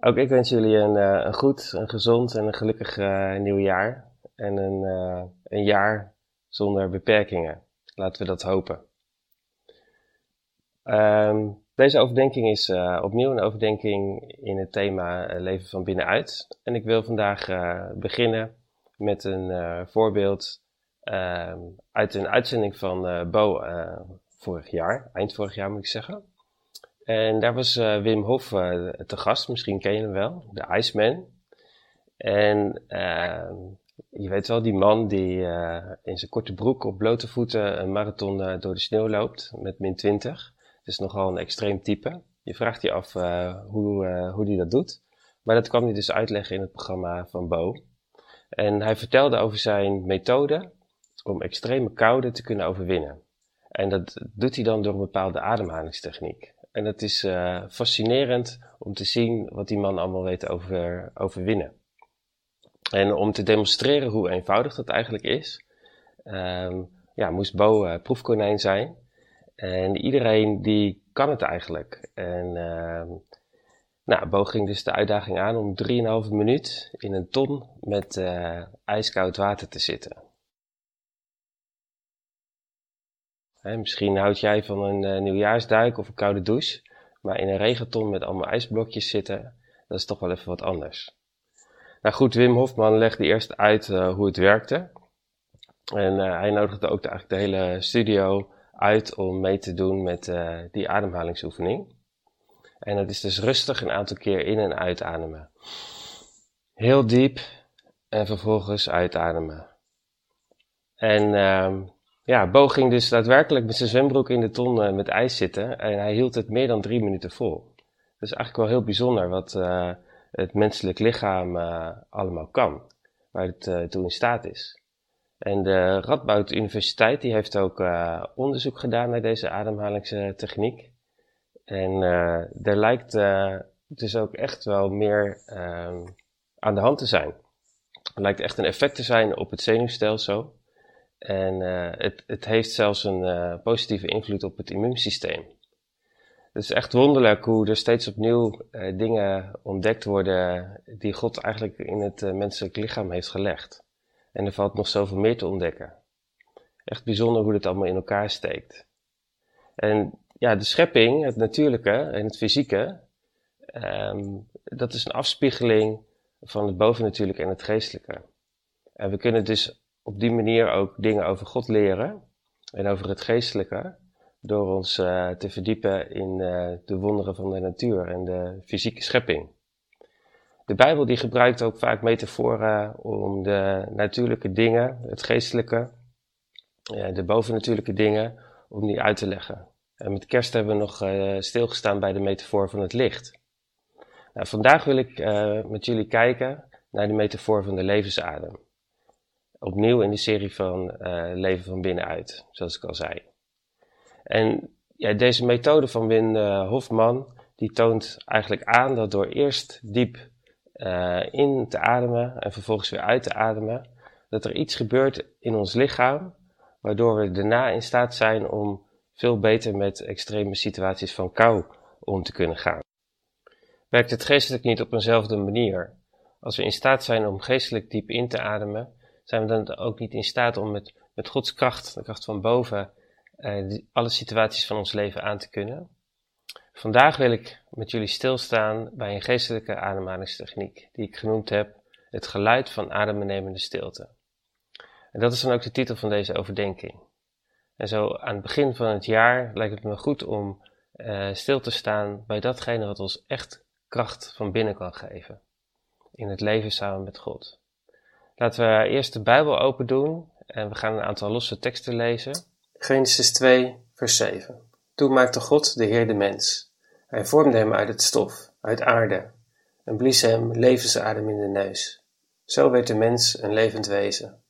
Ook ik wens jullie een, uh, een goed, een gezond en een gelukkig uh, nieuw jaar. En een, uh, een jaar zonder beperkingen. Laten we dat hopen. Um, deze overdenking is opnieuw een overdenking in het thema leven van binnenuit. En ik wil vandaag beginnen met een voorbeeld um, uit een uitzending van Bo vorig jaar, eind vorig jaar moet ik zeggen. En daar was uh, Wim Hof uh, te gast, misschien ken je hem wel, de Iceman. En uh, je weet wel, die man die in zijn korte broek op blote voeten een marathon door de sneeuw loopt met min 20. Het is nogal een extreem type. Je vraagt je af hoe, hoe die dat doet. Maar dat kwam hij dus uitleggen in het programma van Bo. En hij vertelde over zijn methode om extreme koude te kunnen overwinnen. En dat doet hij dan door een bepaalde ademhalingstechniek. En het is uh, fascinerend om te zien wat die man allemaal weet over overwinnen. En om te demonstreren hoe eenvoudig dat eigenlijk is, um, ja, moest Bo uh, proefkonijn zijn. En iedereen die kan het eigenlijk. En uh, nou, Bo ging dus de uitdaging aan om 3,5 minuut in een ton met uh, ijskoud water te zitten. Misschien houd jij van een uh, nieuwjaarsduik of een koude douche, maar in een regenton met allemaal ijsblokjes zitten, dat is toch wel even wat anders. Nou goed, Wim Hofman legde eerst uit uh, hoe het werkte. En uh, hij nodigde ook de, eigenlijk de hele studio uit om mee te doen met die ademhalingsoefening. En dat is dus rustig een aantal keer in- en uitademen. Heel diep en vervolgens uitademen. En ehm, ja, Bo ging dus daadwerkelijk met zijn zwembroek in de ton uh, met ijs zitten en hij hield het meer dan drie minuten vol. Dat is eigenlijk wel heel bijzonder wat uh, het menselijk lichaam uh, allemaal kan, waar het toe in staat is. En de Radboud Universiteit die heeft ook onderzoek gedaan naar deze ademhalingstechniek. En er lijkt dus ook echt wel meer ehm, aan de hand te zijn. Er lijkt echt een effect te zijn op het zenuwstelsel. En uh, het, het, heeft zelfs een uh, positieve invloed op het immuunsysteem. Het is echt wonderlijk hoe er steeds opnieuw uh, dingen ontdekt worden die God eigenlijk in het menselijk lichaam heeft gelegd. En er valt nog zoveel meer te ontdekken. Echt bijzonder hoe dit allemaal in elkaar steekt. En ja, de schepping, het natuurlijke en het fysieke, um, dat is een afspiegeling van het bovennatuurlijke en het geestelijke. En we kunnen dus op die manier ook dingen over God leren en over het geestelijke, door ons uh, te verdiepen in uh, de wonderen van de natuur en de fysieke schepping. De Bijbel die gebruikt ook vaak metaforen om de natuurlijke dingen, het geestelijke, ja, de bovennatuurlijke dingen, om die uit te leggen. En met kerst hebben we nog stilgestaan bij de metafoor van het licht. Nou, vandaag wil ik met jullie kijken naar de metafoor van de levensadem opnieuw in de serie van uh, Leven van binnenuit, zoals ik al zei. En ja, deze methode van Wim uh, Hofman, die toont eigenlijk aan dat door eerst diep uh, in te ademen en vervolgens weer uit te ademen, dat er iets gebeurt in ons lichaam, waardoor we daarna in staat zijn om veel beter met extreme situaties van kou om te kunnen gaan. Werkt het geestelijk niet op eenzelfde manier? Als we in staat zijn om geestelijk diep in te ademen, zijn we dan ook niet in staat om met, met Gods kracht, de kracht van boven, die, alle situaties van ons leven aan te kunnen. Vandaag wil ik met jullie stilstaan bij een geestelijke ademhalingstechniek, die ik genoemd heb het geluid van adembenemende stilte. En dat is dan ook de titel van deze overdenking. En zo aan het begin van het jaar lijkt het me goed om uh, stil te staan bij datgene wat ons echt kracht van binnen kan geven. In het leven samen met God. Laten we eerst de Bijbel open doen en we gaan een aantal losse teksten lezen. Genesis 2, vers 7. Toen maakte God de Heer de mens. Hij vormde hem uit het stof, uit aarde, en blies hem levensadem in de neus. Zo werd de mens een levend wezen.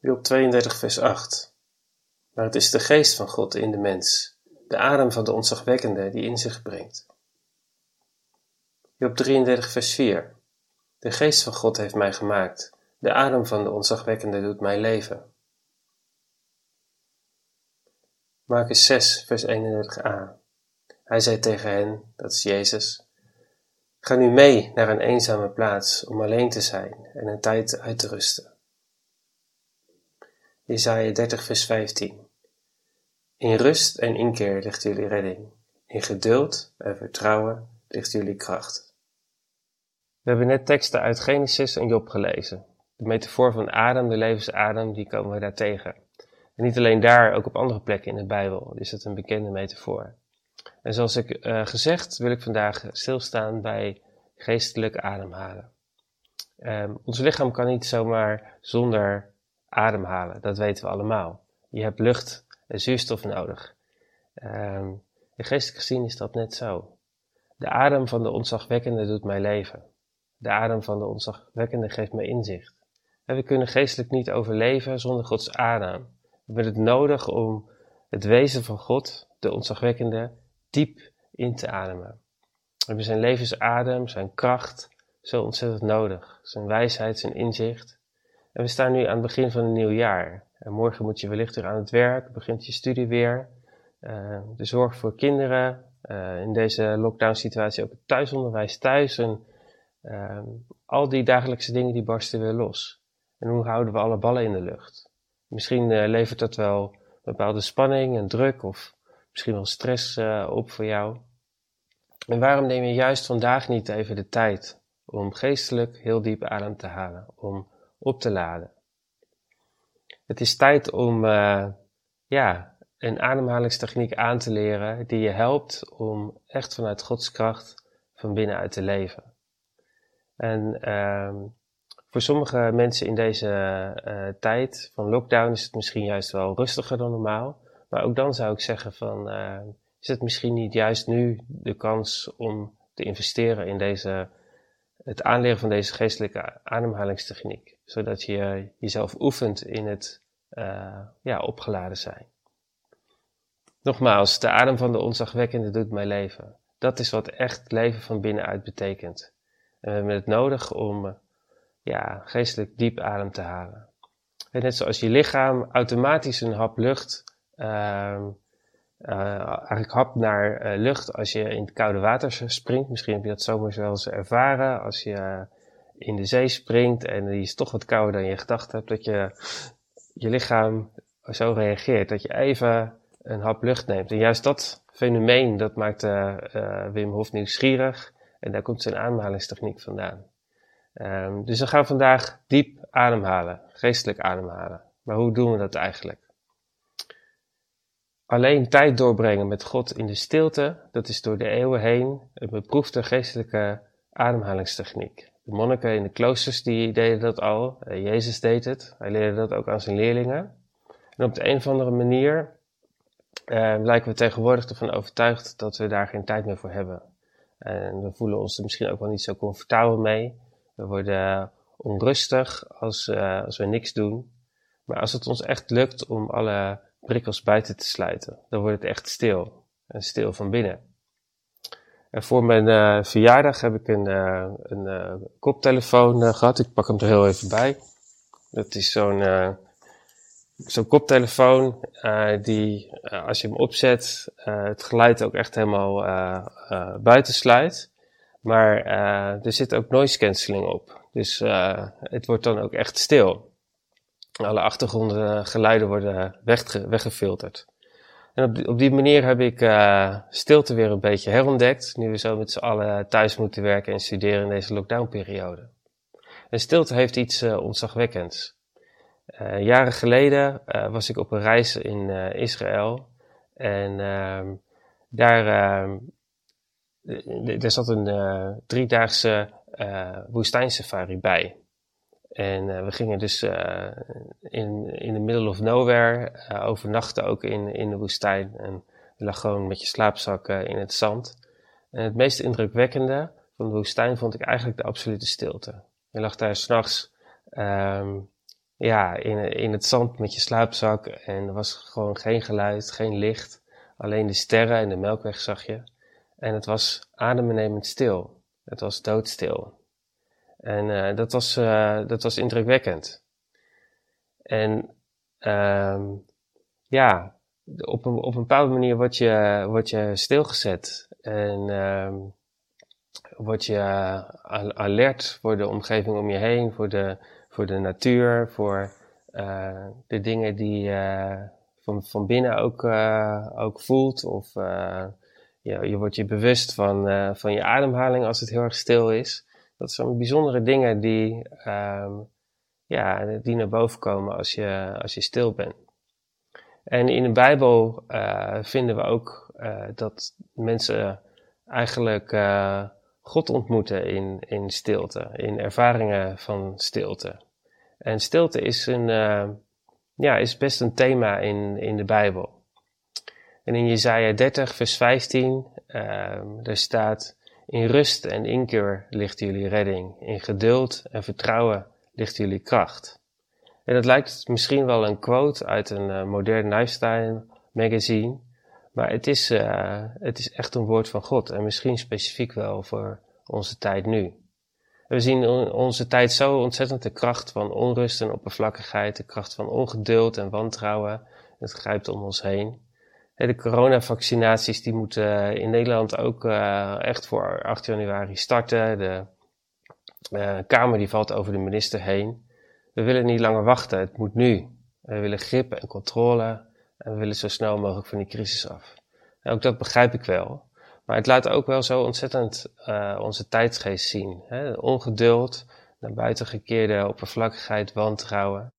Job 32, vers 8. Maar het is de geest van God in de mens, de adem van de ontzagwekkende die in zich brengt. Job 33, vers 4. De geest van God heeft mij gemaakt, de adem van de ontzagwekkende doet mij leven. Marcus 6, vers 31a. Hij zei tegen hen, dat is Jezus, Ga nu mee naar een eenzame plaats om alleen te zijn en een tijd uit te rusten. Jesaja 30 vers 15 In rust en inkeer ligt jullie redding. In geduld en vertrouwen ligt jullie kracht. We hebben net teksten uit Genesis en Job gelezen. De metafoor van Adam, de levensadem, die komen we daar tegen. En niet alleen daar, ook op andere plekken in de Bijbel is het een bekende metafoor. En zoals ik uh, gezegd, wil ik vandaag stilstaan bij geestelijk ademhalen. Um, ons lichaam kan niet zomaar zonder ademhalen, dat weten we allemaal. Je hebt lucht en zuurstof nodig. Um, geestelijk gezien is dat net zo. De adem van de ontzagwekkende doet mij leven. De adem van de ontzagwekkende geeft mij inzicht. En we kunnen geestelijk niet overleven zonder Gods adem. We hebben het nodig om het wezen van God, de ontzagwekkende, diep in te ademen. We hebben zijn levensadem, zijn kracht, zo ontzettend nodig. Zijn wijsheid, zijn inzicht. En we staan nu aan het begin van een nieuw jaar. En morgen moet je wellicht weer aan het werk, begint je studie weer. Uh, de zorg voor kinderen, uh, in deze lockdown situatie ook het thuisonderwijs thuis. En uh, al die dagelijkse dingen die barsten weer los. En hoe houden we alle ballen in de lucht? Misschien uh, levert dat wel bepaalde spanning en druk of misschien wel stress uh, op voor jou. En waarom neem je juist vandaag niet even de tijd om geestelijk heel diep adem te halen, om op te laden? Het is tijd om uh, ja, een ademhalingstechniek aan te leren die je helpt om echt vanuit Gods kracht van binnenuit te leven. En uh, voor sommige mensen in deze uh, tijd van lockdown is het misschien juist wel rustiger dan normaal. Maar ook dan zou ik zeggen van, uh, is het misschien niet juist nu de kans om te investeren in deze, het aanleren van deze geestelijke ademhalingstechniek. Zodat je jezelf oefent in het uh, ja, opgeladen zijn. Nogmaals, de adem van de onzagwekkende doet mij leven. Dat is wat echt leven van binnenuit betekent. En we hebben het nodig om ja, geestelijk diep adem te halen. En net zoals je lichaam automatisch een hap lucht, uh, uh, eigenlijk hap naar lucht als je in het koude water springt. Misschien heb je dat zomaar wel eens ervaren als je in de zee springt en die is toch wat kouder dan je gedacht hebt, dat je je lichaam zo reageert, dat je even een hap lucht neemt. En juist dat fenomeen, dat maakt Wim Hof nieuwsgierig en daar komt zijn aanhalingstechniek vandaan. Um, dus we gaan vandaag diep ademhalen, geestelijk ademhalen. Maar hoe doen we dat eigenlijk? Alleen tijd doorbrengen met God in de stilte, dat is door de eeuwen heen een beproefde geestelijke ademhalingstechniek. De monniken in de kloosters die deden dat al, eh, Jezus deed het, hij leerde dat ook aan zijn leerlingen. En op de een of andere manier uh, lijken we tegenwoordig ervan overtuigd dat we daar geen tijd meer voor hebben. En we voelen ons er misschien ook wel niet zo comfortabel mee. We worden onrustig als, uh, als we niks doen. Maar als het ons echt lukt om alle prikkels buiten te sluiten, dan wordt het echt stil. En stil van binnen. En voor mijn uh, verjaardag heb ik een, uh, een koptelefoon gehad. Ik pak hem er heel even bij. Dat is zo'n zo'n koptelefoon die, als je hem opzet, het geluid ook echt helemaal buiten sluit. Maar er zit ook noise cancelling op. Dus het wordt dan ook echt stil. Alle achtergrondgeluiden worden wegge weggefilterd. En op die, op die manier heb ik stilte weer een beetje herontdekt. Nu we zo met z'n allen thuis moeten werken en studeren in deze lockdownperiode. En stilte heeft iets ontzagwekkends. Jaren geleden was ik op een reis in Israël. En ehm, daar ehm, er zat een driedaagse woestijnsafari bij. En we gingen dus in, in the middle of nowhere overnachten ook in, in de woestijn. En je lag gewoon met je slaapzak in het zand. En het meest indrukwekkende van de woestijn vond ik eigenlijk de absolute stilte. Je lag daar s'nachts um, ja, in, in het zand met je slaapzak en er was gewoon geen geluid, geen licht. Alleen de sterren en de melkweg zag je. En het was adembenemend stil. Het was doodstil. En uh, dat, was, uh, dat was indrukwekkend. En uh, ja, op een, op een bepaalde manier word je, word je stilgezet. En ehm, word je alert voor de omgeving om je heen, voor de, voor de natuur, voor de dingen die je van, van binnen ook, ook voelt. Of je, je wordt je bewust van, van je ademhaling als het heel erg stil is. Dat zijn bijzondere dingen die, ehm, ja, die naar boven komen als je, als je stil bent. En in de Bijbel vinden we ook dat mensen eigenlijk God ontmoeten in, in stilte, in ervaringen van stilte. En stilte is, een, ja, is best een thema in, in de Bijbel. En in Jesaja 30, vers 15, daar staat: In rust en inkeer ligt jullie redding, in geduld en vertrouwen ligt jullie kracht. En dat lijkt misschien wel een quote uit een uh, modern lifestyle magazine, maar het is, uh, het is echt een woord van God en misschien specifiek wel voor onze tijd nu. We zien onze tijd zo ontzettend de kracht van onrust en oppervlakkigheid, de kracht van ongeduld en wantrouwen. Het grijpt om ons heen. De coronavaccinaties die moeten in Nederland ook uh, echt voor 8 januari starten. De Kamer die valt over de minister heen. We willen niet langer wachten, het moet nu. We willen grip en controle en we willen zo snel mogelijk van die crisis af. En ook dat begrijp ik wel. Maar het laat ook wel zo ontzettend uh, onze tijdsgeest zien. Hè? Ongeduld, naar buiten gekeerde oppervlakkigheid, wantrouwen.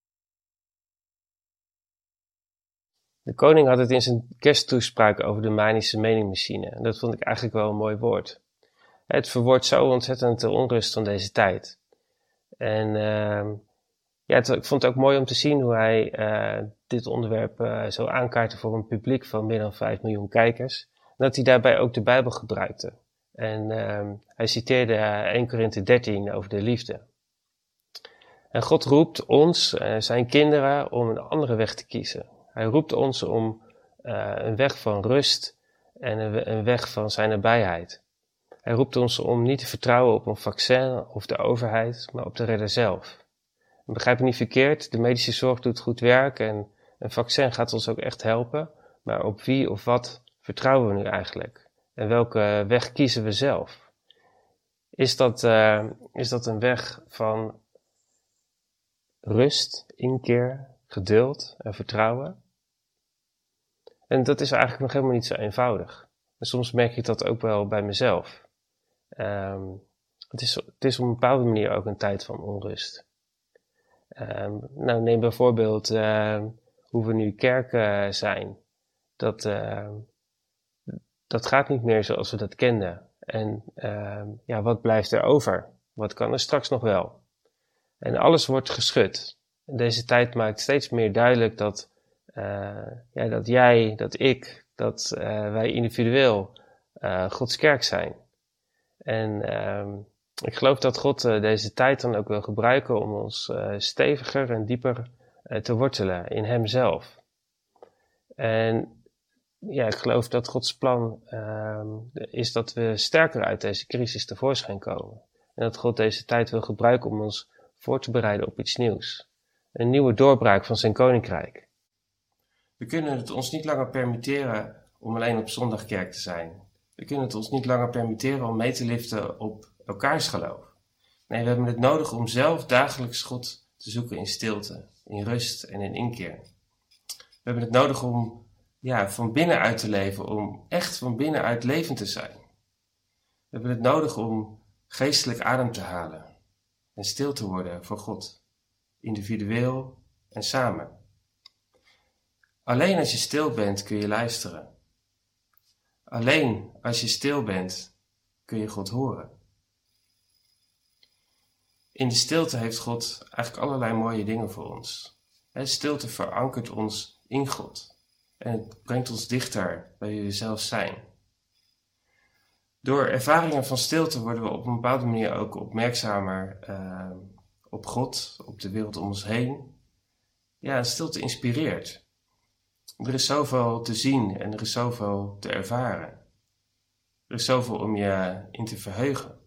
De koning had het in zijn kersttoespraak over de manische meningmachine. En dat vond ik eigenlijk wel een mooi woord. Het verwoordt zo ontzettend de onrust van deze tijd. En uh, ja, ik vond het ook mooi om te zien hoe hij uh, dit onderwerp uh, zo aankaartte voor een publiek van meer dan 5 miljoen kijkers. Dat hij daarbij ook de Bijbel gebruikte. En uh, hij citeerde 1 Korinthe 13 over de liefde. En God roept ons, zijn kinderen, om een andere weg te kiezen. Hij roept ons om een weg van rust en een, een weg van zijn nabijheid. Hij roept ons om niet te vertrouwen op een vaccin of de overheid, maar op de redder zelf. Begrijp me niet verkeerd, de medische zorg doet goed werk en een vaccin gaat ons ook echt helpen. Maar op wie of wat vertrouwen we nu eigenlijk? En welke weg kiezen we zelf? Is dat, uh, is dat een weg van rust, inkeer, geduld en vertrouwen? En dat is eigenlijk nog helemaal niet zo eenvoudig. En soms merk ik dat ook wel bij mezelf. Um, het, is, het is op een bepaalde manier ook een tijd van onrust. Um, nou, neem bijvoorbeeld uh, hoe we nu kerken zijn. Dat, uh, dat gaat niet meer zoals we dat kenden. En uh, ja, wat blijft er over? Wat kan er straks nog wel? En alles wordt geschud. Deze tijd maakt steeds meer duidelijk dat, uh, ja, dat jij, dat ik, dat wij individueel Gods kerk zijn. En um, ik geloof dat God deze tijd dan ook wil gebruiken om ons steviger en dieper te wortelen in Hemzelf. En ja, ik geloof dat Gods plan ehm, is dat we sterker uit deze crisis tevoorschijn komen. En dat God deze tijd wil gebruiken om ons voor te bereiden op iets nieuws. Een nieuwe doorbraak van zijn koninkrijk. We kunnen het ons niet langer permitteren om alleen op zondag kerk te zijn. We kunnen het ons niet langer permitteren om mee te liften op elkaars geloof. Nee, we hebben het nodig om zelf dagelijks God te zoeken in stilte, in rust en in inkeer. We hebben het nodig om ja, van binnenuit te leven, om echt van binnenuit levend te zijn. We hebben het nodig om geestelijk adem te halen en stil te worden voor God, individueel en samen. Alleen als je stil bent kun je luisteren. Alleen als je stil bent kun je God horen. In de stilte heeft God eigenlijk allerlei mooie dingen voor ons. Stilte verankert ons in God en het brengt ons dichter bij jezelf zijn. Door ervaringen van stilte worden we op een bepaalde manier ook opmerkzamer uh, op God, op de wereld om ons heen. Ja, stilte inspireert. Er is zoveel te zien en er is zoveel te ervaren. Er is zoveel om je in te verheugen.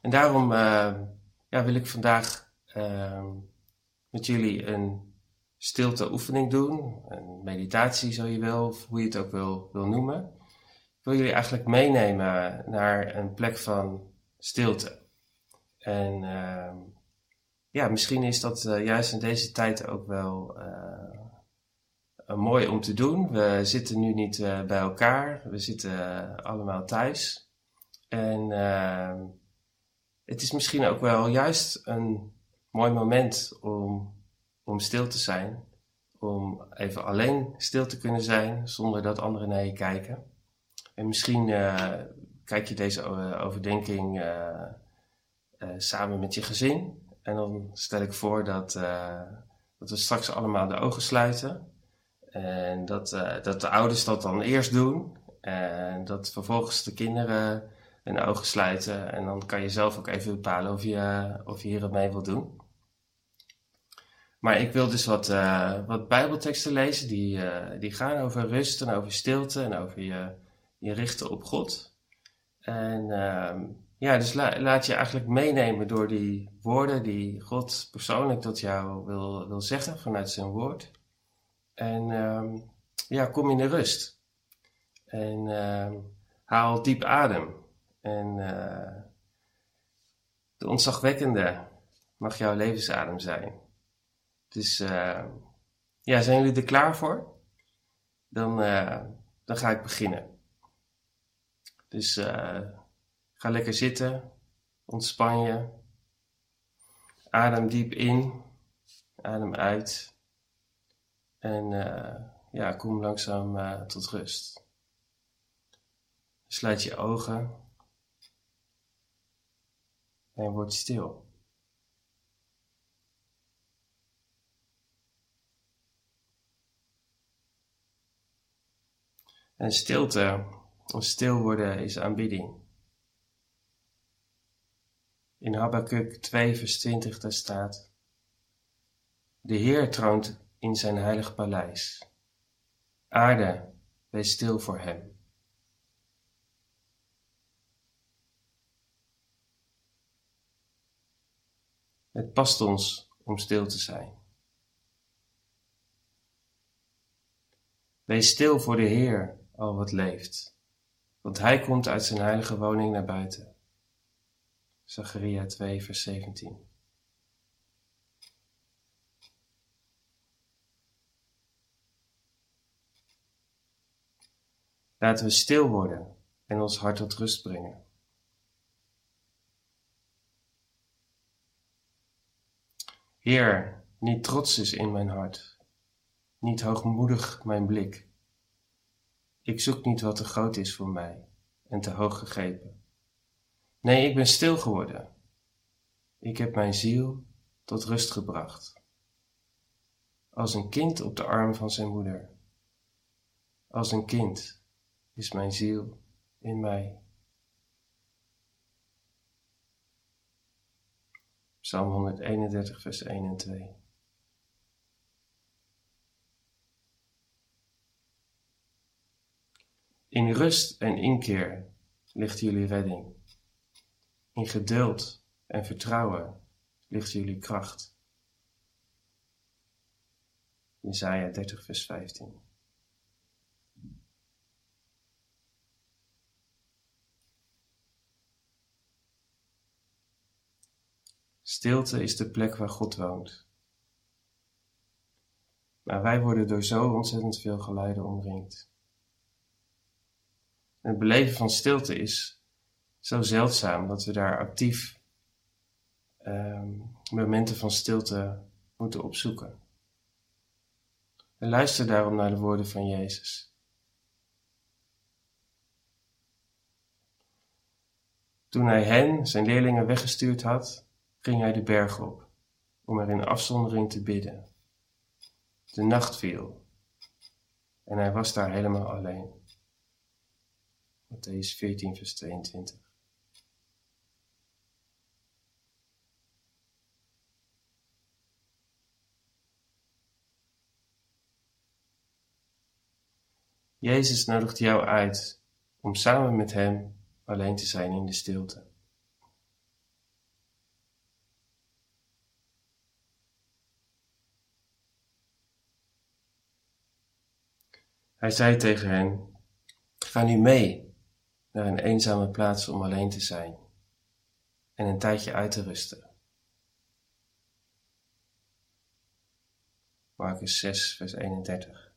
En daarom uh, ja, wil ik vandaag uh, met jullie een stilte oefening doen. Een meditatie zo je wil, of hoe je het ook wil, wil noemen. ik wil jullie eigenlijk meenemen naar een plek van stilte. En uh, ja, misschien is dat uh, juist in deze tijd ook wel uh, mooi om te doen. We zitten nu niet bij elkaar, we zitten allemaal thuis. En ehm, het is misschien ook wel juist een mooi moment om, om stil te zijn. Om even alleen stil te kunnen zijn zonder dat anderen naar je kijken. En misschien kijk je deze overdenking samen met je gezin en dan stel ik voor dat, dat we straks allemaal de ogen sluiten. En dat, dat de ouders dat dan eerst doen. En dat vervolgens de kinderen hun ogen sluiten. En dan kan je zelf ook even bepalen of je, of je hier mee wilt doen. Maar ik wil dus wat, uh, wat Bijbelteksten lezen die, die gaan over rust en over stilte en over je, je richten op God. En ehm, ja, dus laat je eigenlijk meenemen door die woorden die God persoonlijk tot jou wil, wil zeggen vanuit zijn woord. En um, ja, kom in de rust. En uh, haal diep adem. En uh, de ontzagwekkende mag jouw levensadem zijn. Dus uh, ja, zijn jullie er klaar voor? Dan, dan ga ik beginnen. Dus Ga lekker zitten, ontspan je. Adem diep in, adem uit. En uh, ja, kom langzaam uh, tot rust. Sluit je ogen en word stil. En stilte, of stil worden, is aanbidding. In Habakkuk 2 vers 20 daar staat, De Heer troont in zijn heilig paleis. Aarde, wees stil voor hem. Het past ons om stil te zijn. Wees stil voor de Heer, al wat leeft, want Hij komt uit zijn heilige woning naar buiten. Zacharia 2, vers 17. Laten we stil worden en ons hart tot rust brengen. Heer, niet trots is in mijn hart, niet hoogmoedig mijn blik. Ik zoek niet wat te groot is voor mij en te hoog gegrepen. Nee, ik ben stil geworden. Ik heb mijn ziel tot rust gebracht. Als een kind op de arm van zijn moeder. Als een kind is mijn ziel in mij. Psalm 131, vers 1 en 2. In rust en inkeer ligt jullie redding. In geduld en vertrouwen ligt jullie kracht. Jesaja 30 vers 15 Stilte is de plek waar God woont. Maar wij worden door zo ontzettend veel geluiden omringd. het beleven van stilte is zo zeldzaam dat we daar actief um, momenten van stilte moeten opzoeken. En luister daarom naar de woorden van Jezus. Toen hij hen, zijn leerlingen, weggestuurd had, ging hij de berg op, om er in afzondering te bidden. De nacht viel en hij was daar helemaal alleen. Matthäus 14, vers 22. Jezus nodigt jou uit om samen met Hem alleen te zijn in de stilte. Hij zei tegen hen: Ga nu mee naar een eenzame plaats om alleen te zijn en een tijdje uit te rusten. Marcus 6, vers 31.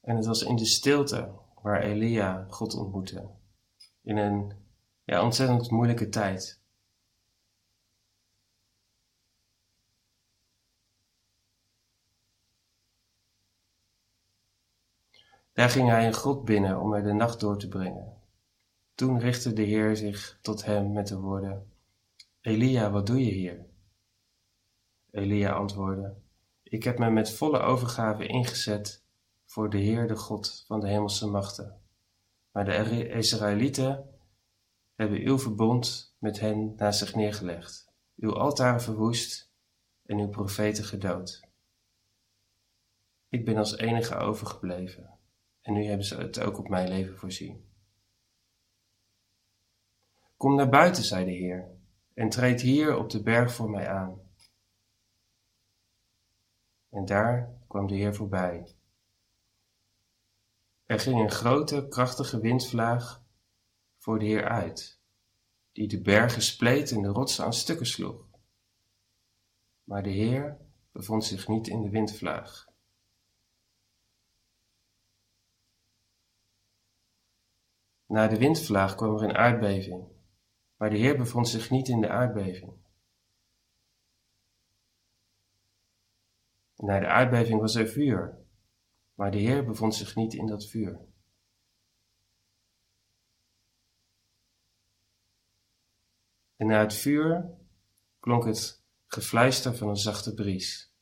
En het was in de stilte waar Elia God ontmoette. In een ja, ontzettend moeilijke tijd. Daar ging hij een grot binnen om er de nacht door te brengen. Toen richtte de Heer zich tot hem met de woorden: Elia, wat doe je hier? Elia antwoordde: Ik heb me met volle overgave ingezet voor de Heer, de God van de hemelse machten. Maar de Israëlieten hebben uw verbond met hen naast zich neergelegd, uw altaren verwoest en uw profeten gedood. Ik ben als enige overgebleven en nu hebben ze het ook op mijn leven voorzien. Kom naar buiten, zei de Heer, en treed hier op de berg voor mij aan. En daar kwam de Heer voorbij. Er ging een grote, krachtige windvlaag voor de Heer uit, die de bergen spleet en de rotsen aan stukken sloeg. Maar de Heer bevond zich niet in de windvlaag. Na de windvlaag kwam er een aardbeving, maar de Heer bevond zich niet in de aardbeving. Na de aardbeving was er vuur, maar de Heer bevond zich niet in dat vuur. En na het vuur klonk het gefluister van een zachte bries.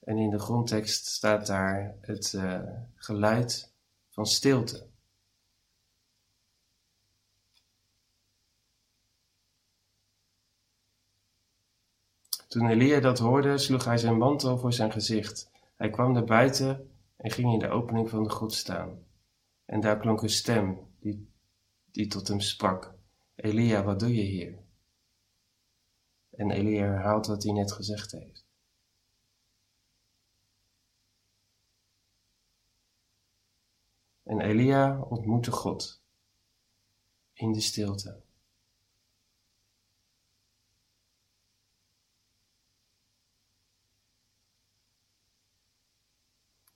En in de grondtekst staat daar het uh, geluid van stilte. Toen Elia dat hoorde, sloeg hij zijn mantel voor zijn gezicht. Hij kwam naar buiten en ging in de opening van de grot staan. En daar klonk een stem die, die tot hem sprak. Elia, wat doe je hier? En Elia herhaalt wat hij net gezegd heeft. En Elia ontmoette God in de stilte.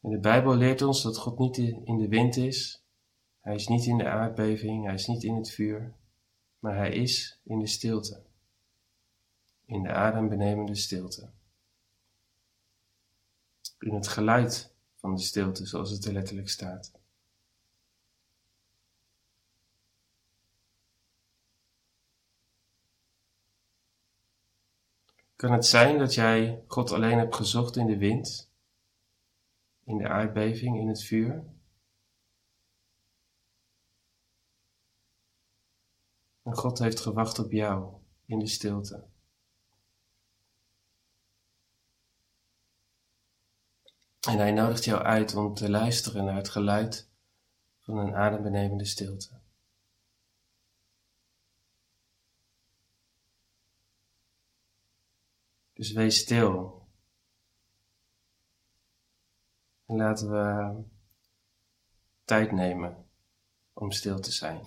En de Bijbel leert ons dat God niet in de wind is, Hij is niet in de aardbeving, Hij is niet in het vuur, maar Hij is in de stilte, in de adembenemende stilte. In het geluid van de stilte, zoals het er letterlijk staat. Kan het zijn dat jij God alleen hebt gezocht in de wind, in de aardbeving, in het vuur? En God heeft gewacht op jou in de stilte. En hij nodigt jou uit om te luisteren naar het geluid van een adembenemende stilte. Dus wees stil. En laten we tijd nemen om stil te zijn.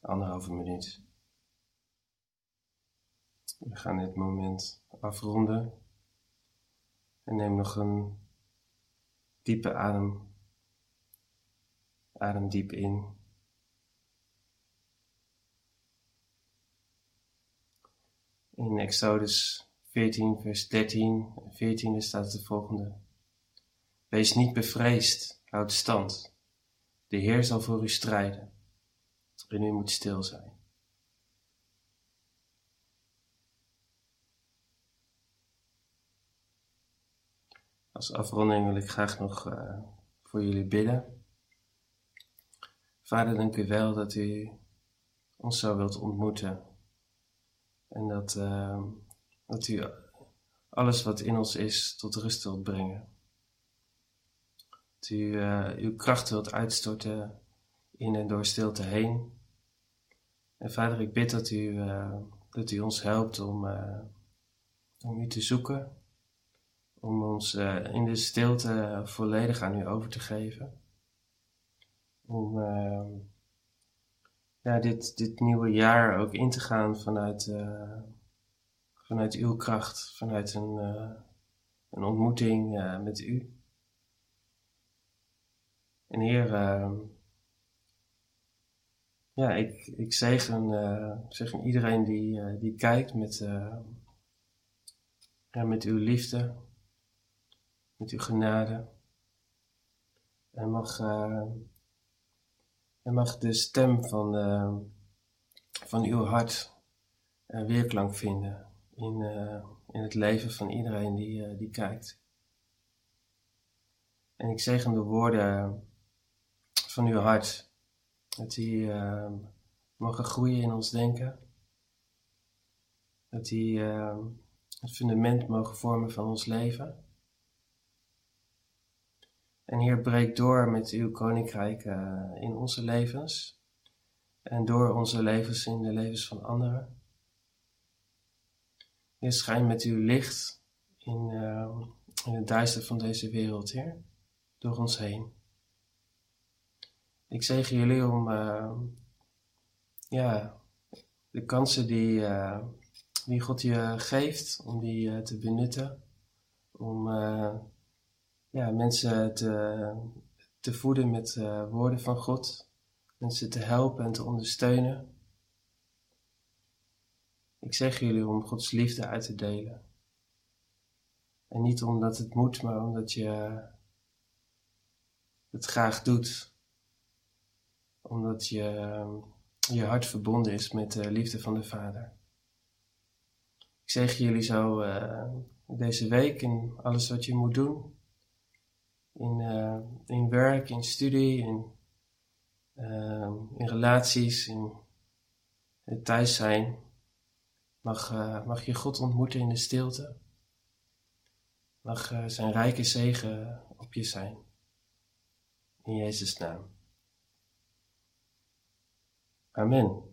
Anderhalve minuut. We gaan dit moment afronden. En neem nog een diepe adem. Adem diep in. In Exodus 14, vers 13 en 14 staat het volgende. Wees niet bevreesd, houd stand. De Heer zal voor u strijden en u moet stil zijn. Als afronding wil ik graag nog uh, voor jullie bidden. Vader, dank u wel dat u ons zo wilt ontmoeten en dat, uh, dat u alles wat in ons is tot rust wilt brengen. Dat u uh, uw kracht wilt uitstorten in en door stilte heen. En vader, ik bid dat u, dat u ons helpt om, om u te zoeken, om ons in de stilte volledig aan u over te geven. Om ja, dit, dit nieuwe jaar ook in te gaan vanuit, vanuit uw kracht, vanuit een, een ontmoeting met u. En Heer, uh, ja, ik, ik zegen, uh, zegen iedereen die, uh, die kijkt met, ja, met uw liefde, met uw genade. En mag, en mag de stem van, van uw hart weerklank vinden in, in het leven van iedereen die, die kijkt. En ik zegen de woorden van uw hart. Dat die uh, mogen groeien in ons denken. Dat die uh, het fundament mogen vormen van ons leven. En Heer, breek door met uw koninkrijk uh, in onze levens. En door onze levens in de levens van anderen. Heer, schijn met uw licht in, in het duister van deze wereld, Heer. Door ons heen. Ik zeg jullie om uh, ja, de kansen die, uh, die God je geeft, om die uh, te benutten. Om ja, mensen te, te voeden met woorden van God. Mensen te helpen en te ondersteunen. Ik zeg jullie om Gods liefde uit te delen. En niet omdat het moet, maar omdat je het graag doet omdat je, ehm, je hart verbonden is met de liefde van de Vader. Ik zeg jullie zo uh, deze week in alles wat je moet doen. In, uh, in werk, in studie, in, uh, in relaties, in het thuis zijn. Mag, uh, mag je God ontmoeten in de stilte. Mag zijn rijke zegen op je zijn. In Jezus' naam. Amen.